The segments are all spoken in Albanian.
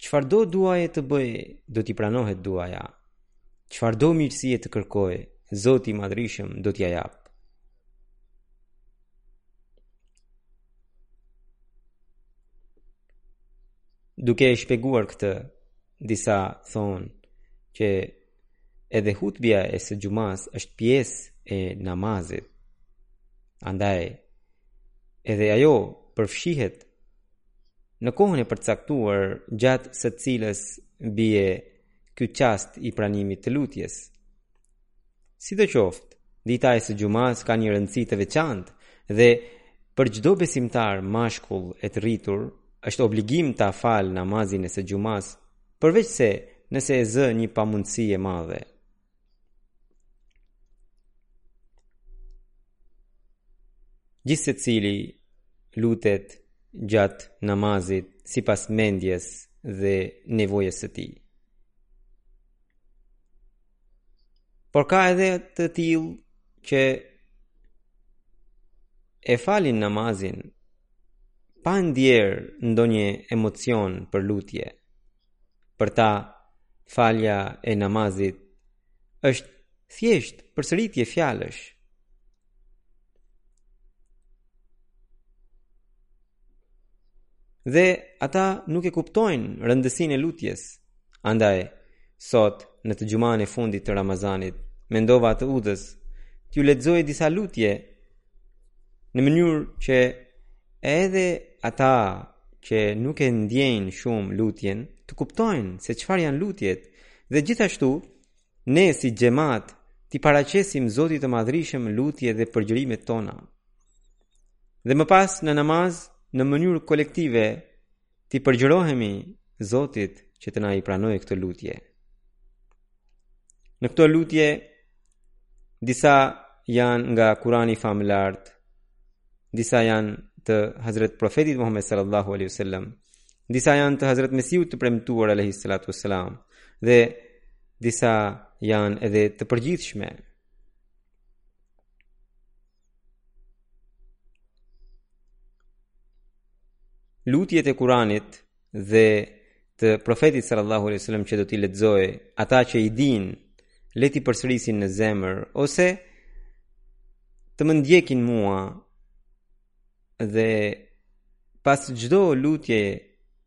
Çfarëdo duaje të bëjë, do t'i pranohet duaja. Çfarëdo mirësie të kërkojë, Zoti i Madhërishëm do t'ia japë. Duke e shpjeguar këtë, disa thonë që Edhe hutbja e së xhumasë është pjesë e namazit. Andaj, edhe ajo përfshihet në kohën e përcaktuar gjatë së cilës bie ky çast i pranimit të lutjes. Sidoqoftë, dita e së xhumasë ka një rëndësi të veçantë dhe për çdo besimtar mashkull e të rritur është obligim ta falë namazin e së xhumasë Përveçse nëse e zë një pamundësi e madhe. Gjithsecili lutet gjatë namazit sipas mendjes dhe nevojës së tij. Por ka edhe të tillë që e falin namazin pa ndier ndonjë emocion për lutje. Për ta, falja e namazit është thjesht përsëritje fjalësh. Dhe ata nuk e kuptojnë rëndësinë e lutjes. Andaj, sot, në të xhumanë e fundit të Ramazanit, mendova të udhës, t'ju lexoj disa lutje në mënyrë që edhe ata që nuk e ndiejnë shumë lutjen, të kuptojnë se çfarë janë lutjet dhe gjithashtu ne si xhemat t'i paraqesim Zotit të Madhërishëm lutje dhe përgjërimet tona. Dhe më pas në namaz në mënyrë kolektive T'i përgjërohemi Zotit që të na i pranojë këto lutje. Në këto lutje, disa janë nga Kurani famëlartë, disa janë të Hazret Profetit Muhammed sallallahu alaihi wasallam, disa janë të Hazret Mesihut të premtuar alaihi salatu wasalam dhe disa janë edhe të përgjithshme. Lutjet e Kuranit dhe të profetit sallallahu alaihi wasallam që do t'i lexoj ata që i dinë le t'i përsërisin në zemër ose të më ndjekin mua dhe pas çdo lutje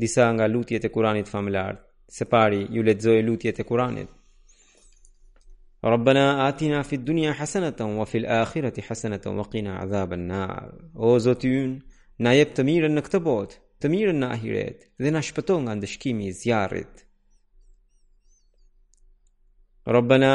Disa nga lutjet e Kuranit famëlartë. Së pari, ju lexoj lutjet e Kuranit. Rabbana atina fi dunya hasanatan wa fil akhirati hasanatan wa qina azaban nar. O Zoti ynë, na jep të mirën në këtë botë, të mirën në ahiret dhe na shpëto nga ndëshkimi i zjarrit. Rabbana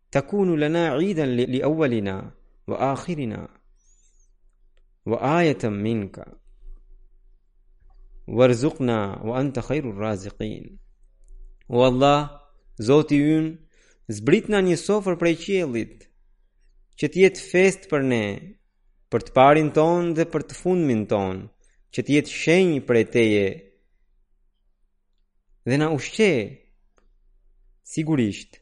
Takunu lana idan li awwalina wa akhirina wa ayatan minka warzuqna wa anta khairur raziqin. O Allah, Zoti ynë, zbritna një sofër prej qiellit që të jetë festë për ne, për të parin tonë dhe për të fundmin tonë, që të jetë shenjë prej teje. Dhe na ushqe sigurisht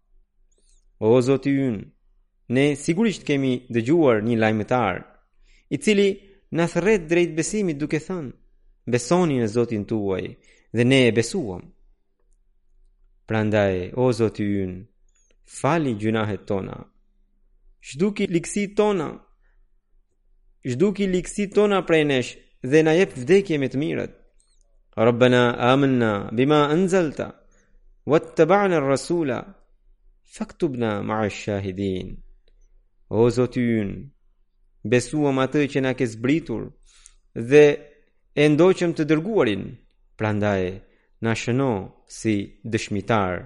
O Zoti ynë, ne sigurisht kemi dëgjuar një lajmëtar, i cili na thërret drejt besimit duke thënë: Besoni në Zotin tuaj dhe ne e besuam. Prandaj, o Zoti ynë, fali gjynahet tona. Zhduki ligësitë tona. zhduki ligësitë tona prej nesh dhe na jep vdekje me të mirët. Rabbana amanna bima anzalta wattaba'na ar-rasula faktubna ma'a ash-shahidin. O Zoti ynë, besuam atë që na ke zbritur dhe e ndoqëm të dërguarin, prandaj na shëno si dëshmitarë.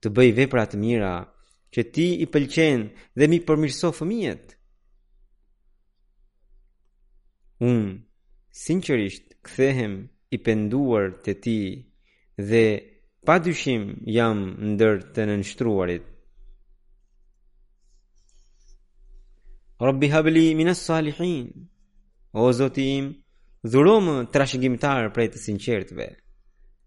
Të bëj vepra të mira që ti i pëlqen dhe m'i përmirëso fëmijët. Unë, sinqerisht, kthehem i penduar te ti dhe pa dyshim jam ndër të nënshtruarit. Rabbi habli minas salihin, o Zoti im, dhuromë trashëgimtar prej të sinqertëve.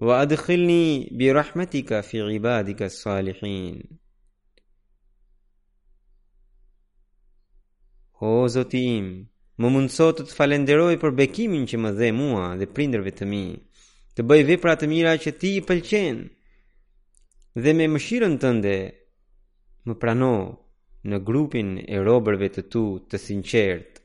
Wa adkhilni bi rahmatika fi ibadika salihin. O Zoti im, më mundëso të të falenderoj për bekimin që më dhe mua dhe prindërve të mi, të bëj vepra të mira që ti i pëlqen, dhe me mëshirën tënde më prano në grupin e robërve të tu të sinqertë.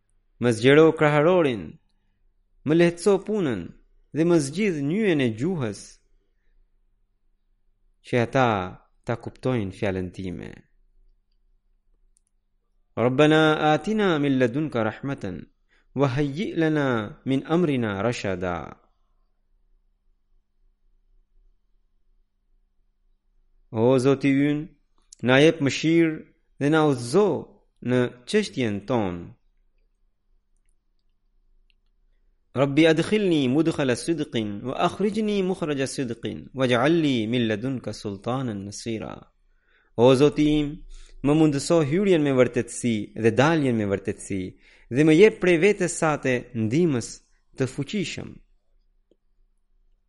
Më zgjero kraharorin, më lehtëso punën dhe më zgjidh nyjen e gjuhës që ata ta kuptojnë fjalën time. Rabbana atina min ladunka rahmatan wa hayyi lana min amrina rashada. O Zoti ynë, na jep mëshirë dhe na udhëzo në çështjen tonë. Rabbi adkhilni mudkhala sidqin wa akhrijni mukhraja sidqin waj'al li min ladunka sultanan nasira. O Zoti im, më mundëso hyrjen me vërtetësi dhe daljen me vërtetësi dhe më jep prej vetes sate ndihmës të fuqishëm.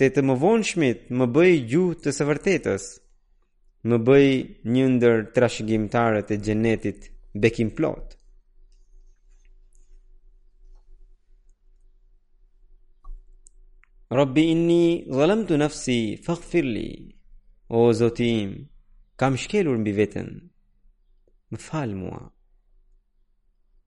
Te të më vonshmit më bëj gjuhë të së vërtetës. Më bëj një ndër trashëgimtarët e xhenetit bekimplotë. Rabbi inni zalamtu nafsi faghfirli O zoti im Kam shkelur mbi veten Më fal mua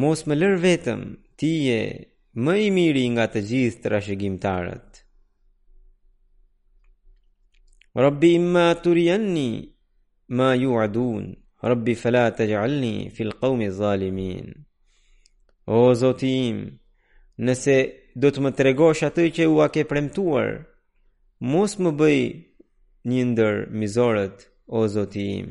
Mos më lër vetëm, ti je më i miri nga të gjithë trashëgimtarët. Rabbi imma turianni ma yu'adun, Rabbi fala taj'alni fil qawmi zalimin. O Zoti im, nëse do të më tregosh atë që ua ke premtuar, mos më bëj një ndër mizorët, o Zoti im.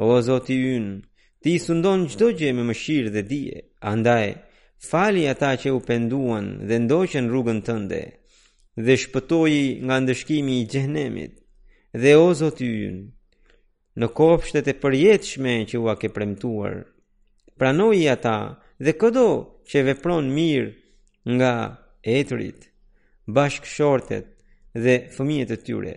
O Zoti ynë, Ti sundon çdo gjë me mëshirë dhe dije, andaj fali ata që u penduan dhe ndoqën rrugën tënde dhe shpëtoji nga ndëshkimi i xhehenemit. Dhe o Zoti ynë, në kopshtet e përjetshme që ua ke premtuar, pranoji ata dhe këdo që vepron mirë nga etërit, bashkëshortet dhe fëmijët e tyre.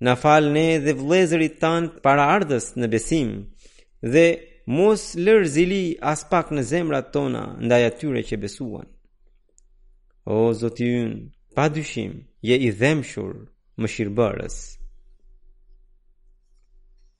Na fal ne dhe vëllezërit tanë paraardhës në besim dhe mos lër zili aspak në zemrat tona ndaj atyre që besuan. O Zoti ynë, pa dyshim, je i dhembshur, mëshirëbërës.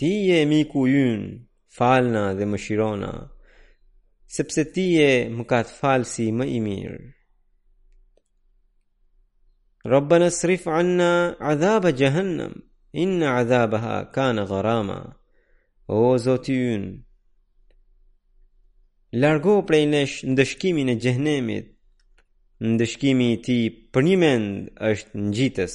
Ti je miku ynë, falna dhe mëshirona, sepse ti je mëkatfalësi më i mirë. Rabbana srif anna adhaba jahannam inna adhabaha kana gharama o zoti ynë largo prej nesh ndëshkimin e xhehenemit ndëshkimi i tij përnjëmend është ngjitës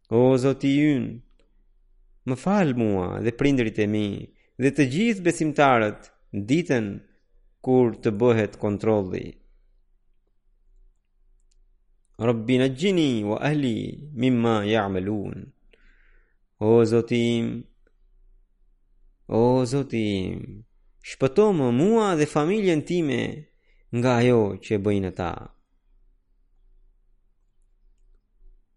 O Zoti ynë, më fal mua dhe prindërit e mi dhe të gjithë besimtarët ditën kur të bëhet kontrolli. Rabbi naxhini wa ahli mimma jaamelun. O Zoti im, o Zoti im, shpëtomë mua dhe familjen time nga ajo që e bëjnë ata.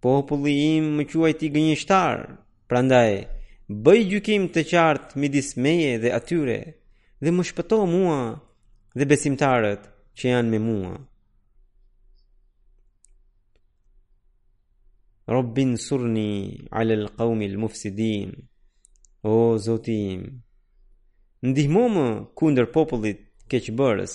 Populli im më quajti gënjeshtar, prandaj bëj gjykim të qartë midis meje dhe atyre dhe më shpëto mua dhe besimtarët që janë me mua. Rabbi nsurni ala al-qawmi al-mufsidin. O Zoti im, ndihmomë kundër popullit keqbërës.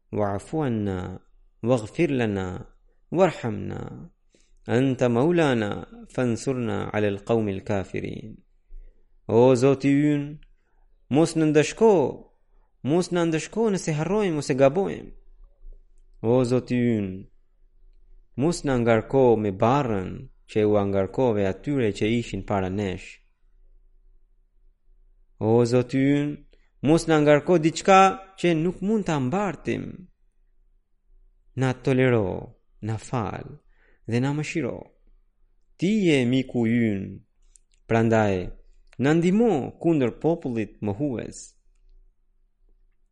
Wa'fu anna, waghfir lana, warhamna. Anta maulana, fansurna 'ala al-qawmi al-kafirin. O Zoti ynë, mos na ndëshko, mos na ndëshko nëse harrojmë ose gabojmë. O Zoti ynë, mos na ngarko me barrën që ua ngarkove atyre që ishin para nesh. O Zoti ynë, mos na ngarko diçka që nuk mund ta mbartim. Na tolero, na fal dhe na mëshiro. Ti je miku ynë. Prandaj, na ndihmo kundër popullit mohues.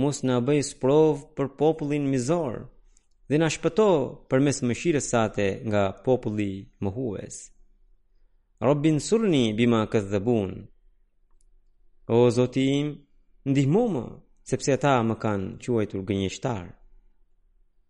mos na bëj sprovë për popullin mizor dhe na shpëto përmes mëshirës sate nga populli mohues. Rabbi nsurni bima kadhabun. O Zoti im, ndihmomë, sepse ata më kanë quajtur gënjeshtar.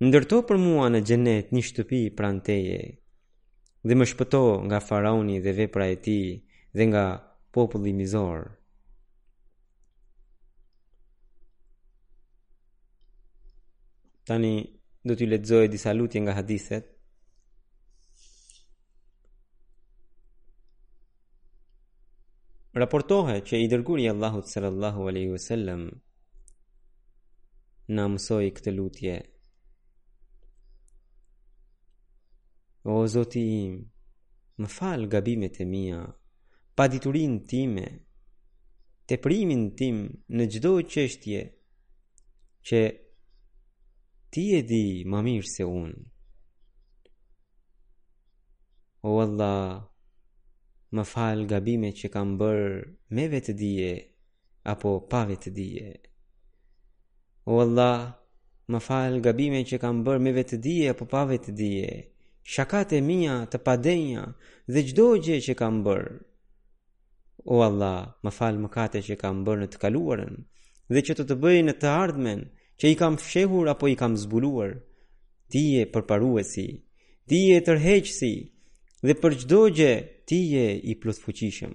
Ndërto për mua në xhenet një shtëpi pranë teje dhe më shpëto nga faraoni dhe vepra e tij dhe nga populli mizor. Tani do t'ju lexoj disa lutje nga hadithet. Raportohet që i dërguri i Allahut sallallahu alaihi wasallam na mësoi këtë lutje. O Zoti im, më fal gabimet e mia, paditurinë time, teprimin tim në çdo çështje, që ti e di më mirë se unë. O Allah, më fal gabimet që kam bërë me vetëdije, apo pa vetëdije. O Allah, më fal gabime që kam bërë me vetëdije apo pa vetëdije, shakatë e mia të padenja dhe çdo gjë që kam bërë. O Allah, më fal mëkate që kam bërë në të kaluarën dhe që do të bëj në të ardhmen që i kam fshehur apo i kam zbuluar. Ti je përparuesi, ti je tërheqësi dhe për çdo gjë ti je i plotfuqishëm.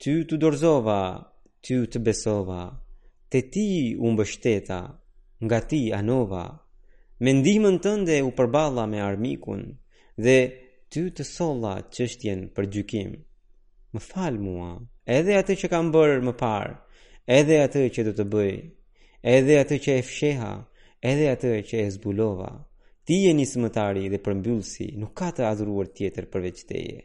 Ty t'u dorëzova, ty të besova, te ti u mbështeta, nga ti anova. Me ndihmën tënde u përballa me armikun dhe ty të solla çështjen për gjykim. Më fal mua, edhe atë që kam bërë më parë, edhe atë që do të bëj, edhe atë që e fsheha, edhe atë që e zbulova. Ti je nismëtari dhe përmbyllësi, nuk ka të adhuruar tjetër përveç teje.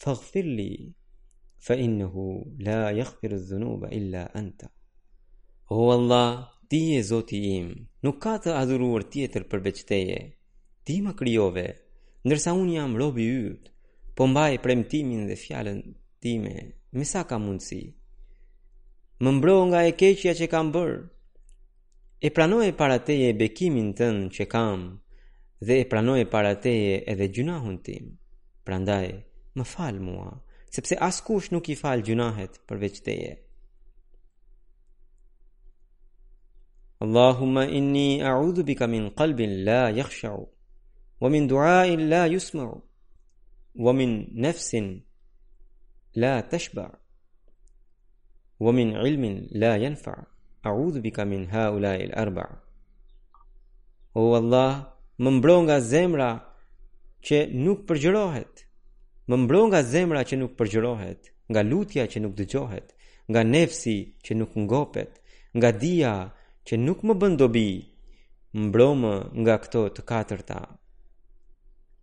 Faghfir li fa innehu la yaghfiru dhunuba illa anta. O Allah, ti je Zoti im, nuk ka të adhuruar tjetër përveç teje. Ti më krijove, ndërsa unë jam robi yt. Po mbaj premtimin dhe fjalën time, me sa kam mundësi. Më mbro nga e keqja që kam bërë. E pranoj para teje bekimin tënd që kam dhe e pranoj para teje edhe gjynahun tim. Prandaj, më fal mua, sepse askush nuk i fal gjynahet përveç teje. Allahumma inni a'udhu bika min qalbin la yakhsha'u wa min du'ain la yusma'u wa min nafsin la tashba'. Wa min ilmin la yanfa. A'udhu bika min haulai al arba. O Allah, më mbro nga zemra që nuk përgjërohet. Më mbro nga zemra që nuk përgjërohet, nga lutja që nuk dëgjohet, nga nefsi që nuk ngopet, nga dija që nuk më bën dobi. Mbromë nga këto të katërta.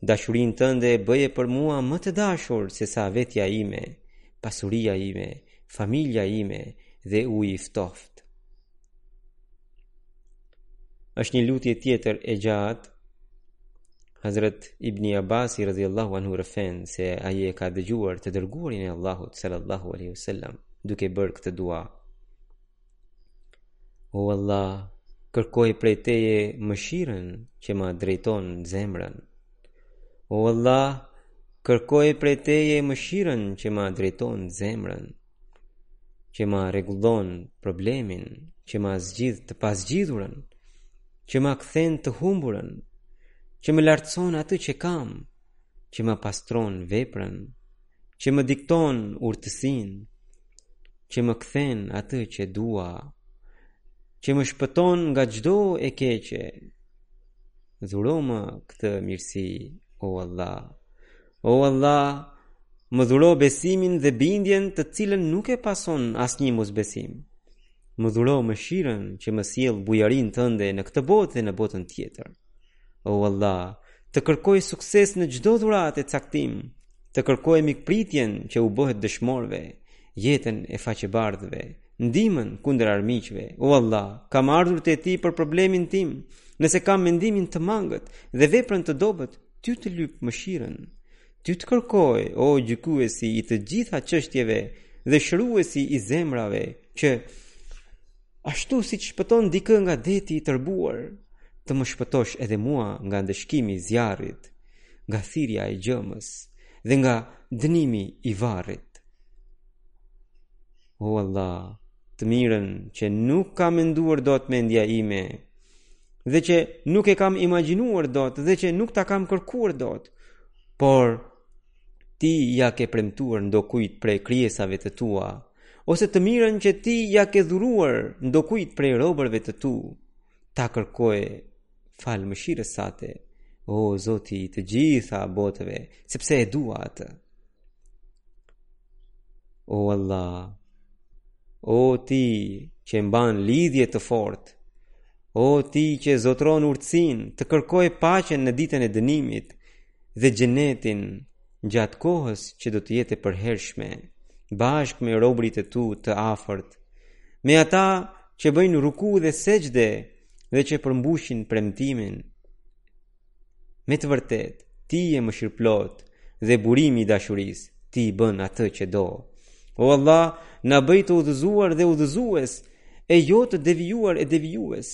Dashurinë tënde bëje për mua më të dashur sesa vetja ime, pasuria ime, familja ime dhe uji i ftohtë. Është një lutje tjetër e gjatë. Hazrat Ibni Abbasi radhiyallahu anhu rrëfen se ai e ka dëgjuar të dërguarin e Allahut sallallahu alaihi wasallam duke bërë këtë dua. O Allah, kërkoj prej teje mëshirën që ma drejton zemrën. O Allah, kërkoj prej teje mëshirën që ma drejton zemrën, që ma rregullon problemin, që ma zgjidh të pazgjidhurën, që ma kthen të humburën, që më lartëson atë që kam, që ma pastron veprën, që më dikton urtësinë, që më kthen atë që dua, që më shpëton nga çdo e keqe, dhuromë këtë mirësi, o Allah. O Allah, më dhuro besimin dhe bindjen të cilën nuk e pason asnjë mosbesim. Më dhuro mëshirën që më sjell bujarinë tënde në këtë botë dhe në botën tjetër. O Allah, të kërkoj sukses në çdo dhuratë e caktim, të kërkoj mikpritjen që u bëhet dëshmorëve, jetën e faqebardhëve, ndihmën kundër armiqve. O Allah, kam ardhur te ti për problemin tim. Nëse kam mendimin të mangët dhe veprën të dobët, ty të lyp mëshirën. Ty të kërkoj, o gjykuesi i të gjitha çështjeve dhe shëruesi i zemrave, që Ashtu siç shpëton dikë nga deti i tërbuar, të më shpëtosh edhe mua nga ndëshkimi i zjarrit, nga thirrja e gjëmës dhe nga dënimi i varrit. O Allah, të mirën që nuk ka menduar dot mendja ime dhe që nuk e kam imagjinuar dot dhe që nuk ta kam kërkuar dot, por Ti ia ke premtuar ndokujt prej krijesave të tua, ose të mirën që ti ia ke dhuruar ndokujt prej robërve të tu, ta kërkoj falë mëshirës sate, o zoti i të gjitha botëve, sepse e dua atë. O Allah, o ti që mban lidhje të fortë, O ti që zotëron urtësinë të kërkoj paqen në ditën e dënimit dhe xhenetin gjatë kohës që do të jetë e përhershme, bashkë me robërit e tu të afërt, me ata që bëjnë ruku dhe sexhde dhe që përmbushin premtimin. Me të vërtetë, ti je mëshirëplotë dhe burimi i dashurisë, ti bën atë që do. O Allah, na bëj të udhëzuar dhe udhëzues, e jo të devijuar e devijues.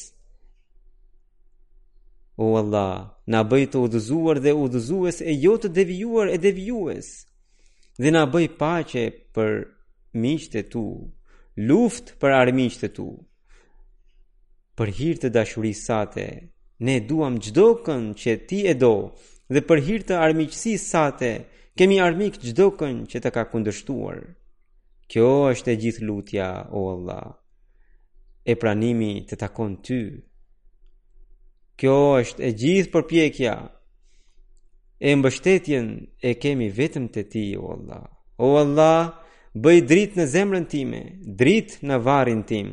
O Allah, na bëj të udhëzuar dhe udhëzues e jo të devijuar e devijues. Dhe na bëj paqe për miqtë e tu, luftë për armiqtë e tu. Për hir të dashurisë sate, ne duam çdo kënd që ti e do dhe për hir të armiqësisë sate, kemi armik çdo kënd që të ka kundërshtuar. Kjo është e gjithë lutja, o Allah. E pranimi të takon ty. Kjo është e gjithë përpjekja. E mbështetjen e kemi vetëm te ti, o Allah. O Allah, bëj dritë në zemrën time, dritë në varrin tim,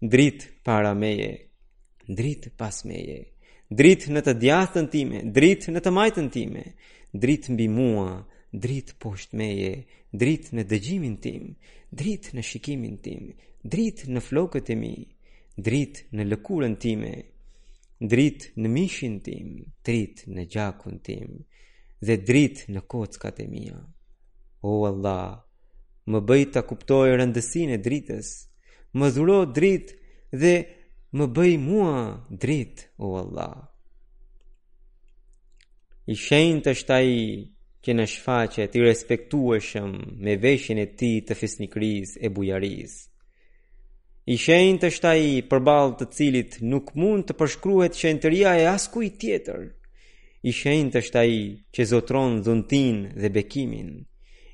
dritë para meje, dritë pas meje, dritë në të djathtën time, dritë në të majtën time, dritë mbi mua, dritë poshtë meje, dritë në dëgjimin tim, dritë në shikimin tim, dritë në flokët e mi, dritë në lëkurën time, Dritë në mishin tim, dritë në gjakun tim dhe dritë në kockat e mia. O Allah, më bëj ta kuptoj rëndësinë e dritës. Më dhuro dritë dhe më bëj mua dritë, o Allah. I shenjtë është ai që na shfaqet i respektueshëm me veshjen e tij të fisnikërisë e bujarisë. I shenjtë është ai përballë të cilit nuk mund të përshkruhet shenjtëria e askujt tjetër. I shenjtë është ai që zotëron dhuntinë dhe bekimin.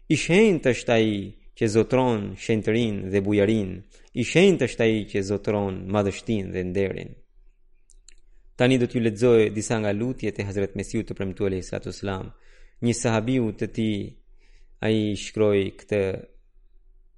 I shenjtë është ai që zotëron shenjtërinë dhe bujarinë. I shenjtë është ai që zotëron madhështinë dhe nderin. Tani do t'ju lexoj disa nga lutjet e Hazrat Mesihut të premtuar alejhi salatu selam. Një sahabiu të tij ai i shkroi këtë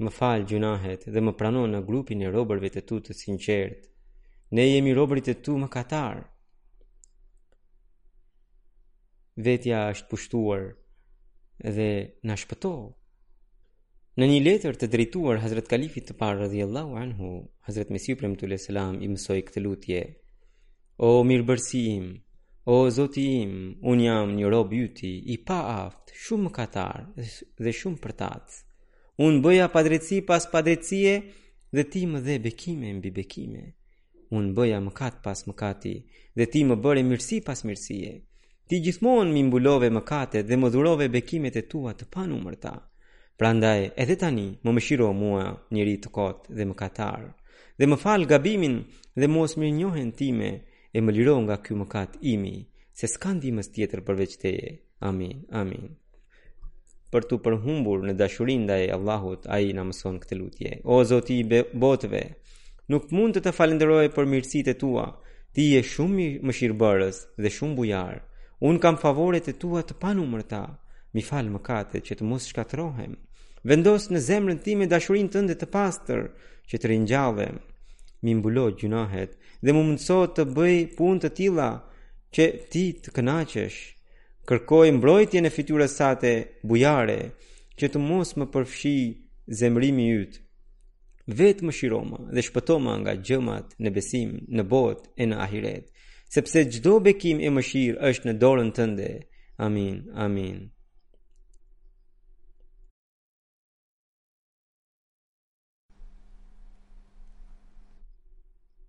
Më fal gjynahet dhe më prano në grupin e robërve të tu të sinqertë. Ne jemi robërit e tu mëkatarë. Vetja është pushtuar dhe na shpëto. Në një letër të drejtuar Hazrat Kalifit të parë radhiyallahu anhu, Hazrat Mesihu i premtuar alejhi selam i mësoi këtë lutje. O mirëbërësi im, o zoti im, unë jam një rob yti, i paaftë, shumë mëkatar dhe shumë përtac. Unë bëja padrejtësi pas padrejtësie dhe ti më dhe bekime mbi bekime. Unë bëja mëkat pas mëkati dhe ti më bëre mirësi pas mirësie. Ti gjithmonë m'i mbulove mëkatet dhe më dhurove bekimet e tua të panumërta. Prandaj, edhe tani, më mëshiro mua, njeri të kotë dhe mëkatar, dhe më fal gabimin dhe mosmirënjohjen time, e më liro nga ky mëkat imi, se s'ka ndihmës tjetër përveç teje. Amin. Amin. për t'u përhumbur në dashurinë ndaj Allahut, ai na mëson këtë lutje. O Zoti i botëve, nuk mund të të falënderoj për mirësitë e tua, ti je shumë mëshirëbërës dhe shumë bujar. Unë kam favoret e tua të panumërta, m'i fal mëkatet që të mos shkatërrohem. Vendos në zemrën time dashurinë tënde të pastër që të ringjallem. M'i mbulo gjynahet dhe më mundëso të bëj punë të tilla që ti të kënaqesh. Kërkoj mbrojtjen e fytyrës sate bujare, që të mos më përfshijë zemërimi yt. Vetë mëshiroma dhe shpëtoma nga gjëmat në besim, në botë e në ahiret, sepse çdo bekim e mëshirë është në dorën tënde. Amin, amin.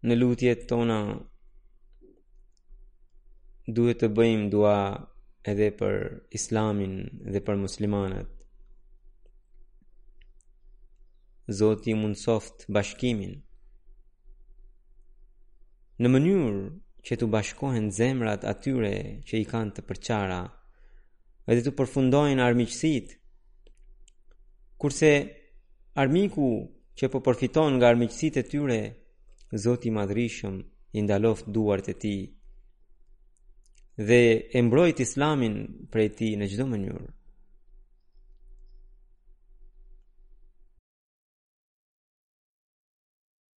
Në lutjet tona duhet të bëjmë dua edhe për islamin dhe për muslimanët. Zoti mundësoftë bashkimin. Në mënyrë që t'u bashkohen zemrat atyre që i kanë të përçara, dhe t'u përfundojnë armiqësitë Kurse armiku që po përfiton nga armiqësitë e tyre, Zoti i Madhërishëm i ndaloftë duart e tij dhe e mbrojtë Islamin prej tij në çdo mënyrë.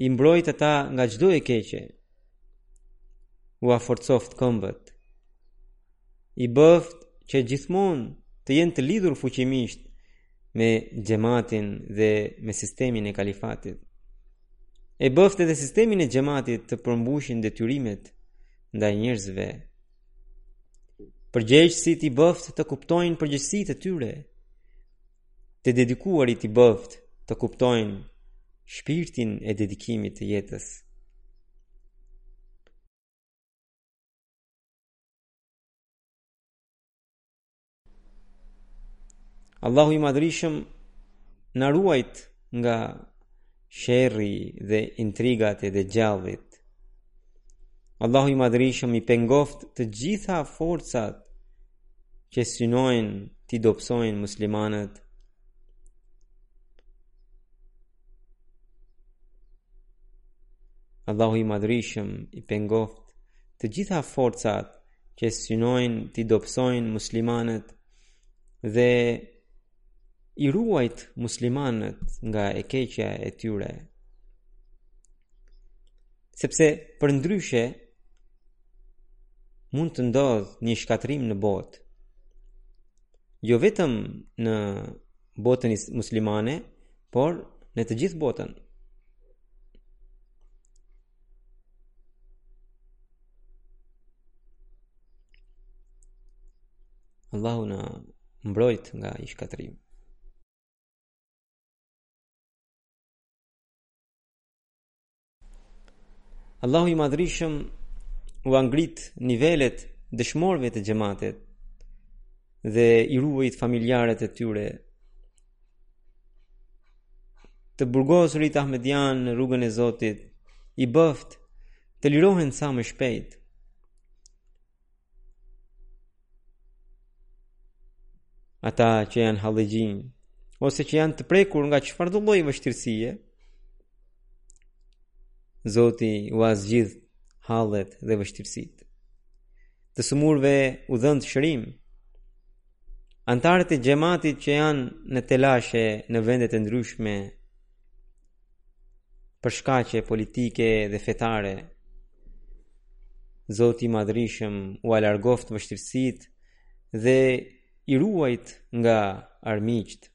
i mbrojtë ata nga çdo e keqe, ua forcoftë këmbët, i bëftë që gjithmonë të jenë të lidhur fuqimisht me xhematin dhe me sistemin e kalifatit. E bëftë edhe sistemin e xhematit të përmbushin detyrimet ndaj njerëzve. Përgjegjësit i bëftë të kuptojnë përgjegjësitë e tyre, Të dedikuarit i bëftë të kuptojnë shpirtin e dedikimit të jetës. Allahu i madhërishëm na ruajtë nga sherri dhe intrigat e Dexhallit. Allahu i madhërishëm i pengoftë të gjitha forcat që synojnë t'i dobësojnë muslimanët. Allahu i madhërishëm i pengoftë të gjitha forcat që synojnë t'i dobësojnë muslimanët dhe i ruajtë muslimanët nga e keqja e tyre. Sepse përndryshe mund të ndodhë një shkatërrim në botë. Jo vetëm në botën muslimane, por në të gjithë botën. Allahu na mbrojtë nga ai shkatërrim. Allahu i madhërishëm ua ngrittë nivelet dëshmorëve të xhematit dhe i ruajttë familjarët e tyre të burgosurit ahmedianë në rrugën e Zotit i bëftë të lirohen sa më shpejt Ata që janë hallexhinj, ose që janë të prekur nga çfarëdo lloj vështirësie, Zoti ua zgjidhtë hallet dhe vështirësitë. Të sëmurve u dhëntë shërim, anëtarët e xhematit që janë në telashe në vendet e ndryshme, për shkaqe politike dhe fetare. Zoti i Madhërishëm ua largoftë vështirësitë dhe i ruajttë nga armiqtë.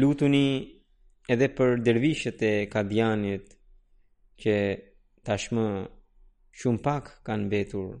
Lutuni edhe për dervishët e Kadianit që tashmë shumë pak kanë mbetur.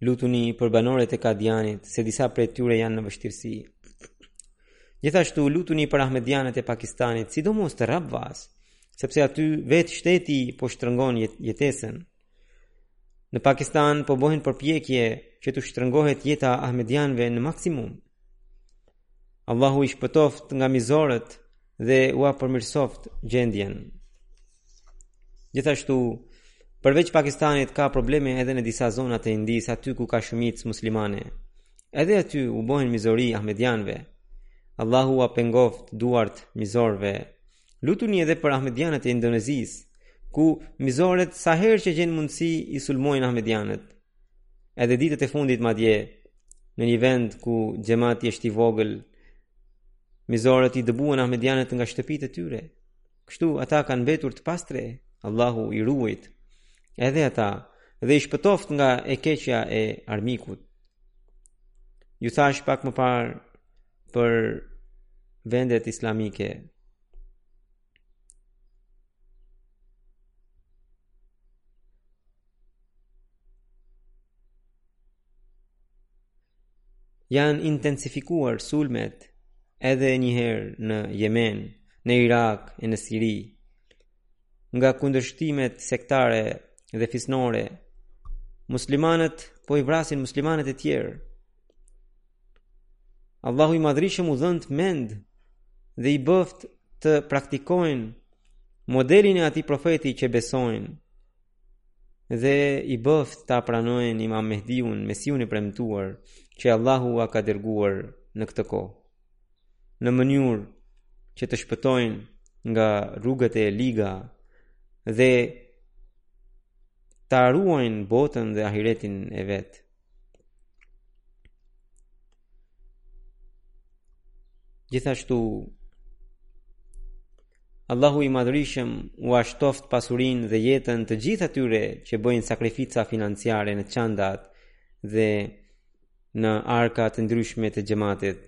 Lutuni për banorët e Kadianit, se disa prej tyre janë në vështirësi. Gjithashtu lutuni për Ahmedianët e Pakistanit, sidomos të Rabvës, sepse aty vetë shteti po shtrëngon jetesën. Në Pakistan po bëhen përpjekje që t'u shtrëngohet jeta Ahmedianëve në maksimum. Allahu i shpëtoftë nga mizorët dhe ua përmirësoftë gjendjen. Gjithashtu, përveç Pakistanit ka probleme edhe në disa zona të Indisë, aty ku ka shumicë muslimane. Edhe aty u bëhen mizori ahmedianëve. Allahu ua pengoftë duart mizorëve. Lutuni edhe për ahmedianët e Indonezisë, ku mizorët sa herë që gjejnë mundësi i sulmojnë ahmedianët. Edhe ditët e fundit madje në një vend ku xhemati është i vogël, mizorët i dëbuan ahmedianët nga shtëpitë e tyre. Kështu ata kanë mbetur të pastrehë. Allahu i ruajttë edhe ata dhe i shpëtoftë nga e keqja e armikut. Ju thashë pak më parë për vendet islamike. Janë intensifikuar sulmet edhe një herë në Jemen, në Irak e në Siri. Nga kundërshtimet sektare dhe fisnore, muslimanët po i vrasin muslimanët e tjerë. Allahu i madhërishëm u dhëntë mend dhe i bëftë të praktikojnë modelin e atij profeti që besojnë. dhe i bëftë ta pranojnë Imam Mehdiun, Mesiun e premtuar, që Allahu ua ka dërguar në këtë kohë. Në mënyrë që të shpëtojnë nga rrugët e liga dhe ta ruajnë botën dhe ahiretin e vet. Gjithashtu Allahu i madhërishëm ua shtoftë pasurinë dhe jetën të gjithë atyre që bëjnë sakrifica financiare në çandat dhe në arkat e ndryshme të xhematit.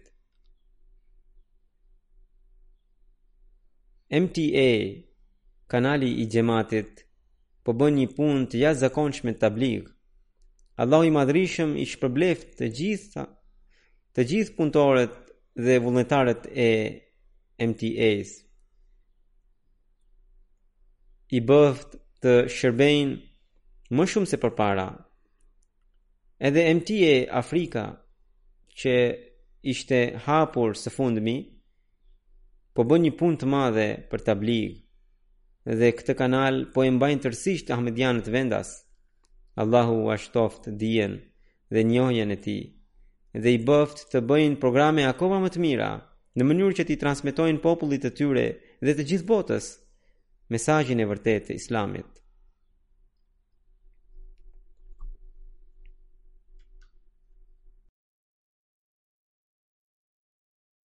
MTA, kanali i Xhematit, po bën një punë të jashtëzakonshme tabligu. Allahu i Madhërishëm i shpërbleftë të gjithë të gjithë punëtorët dhe vullnetarët e MTA-së. I bëftë të shërbejnë më shumë se përpara. Edhe MTA Afrika që ishte hapur së fundmi, po bën një punë të madhe për tablig dhe këtë kanal po e mbajnë tërësisht ahmedianët vendas. Allahu ua shtoftë dijen dhe njohjen e tij dhe i bëftë të bëjnë programe akoma më të mira në mënyrë që t'i transmetojnë popullit të tyre dhe të gjithë botës mesazhin e vërtetë të Islamit.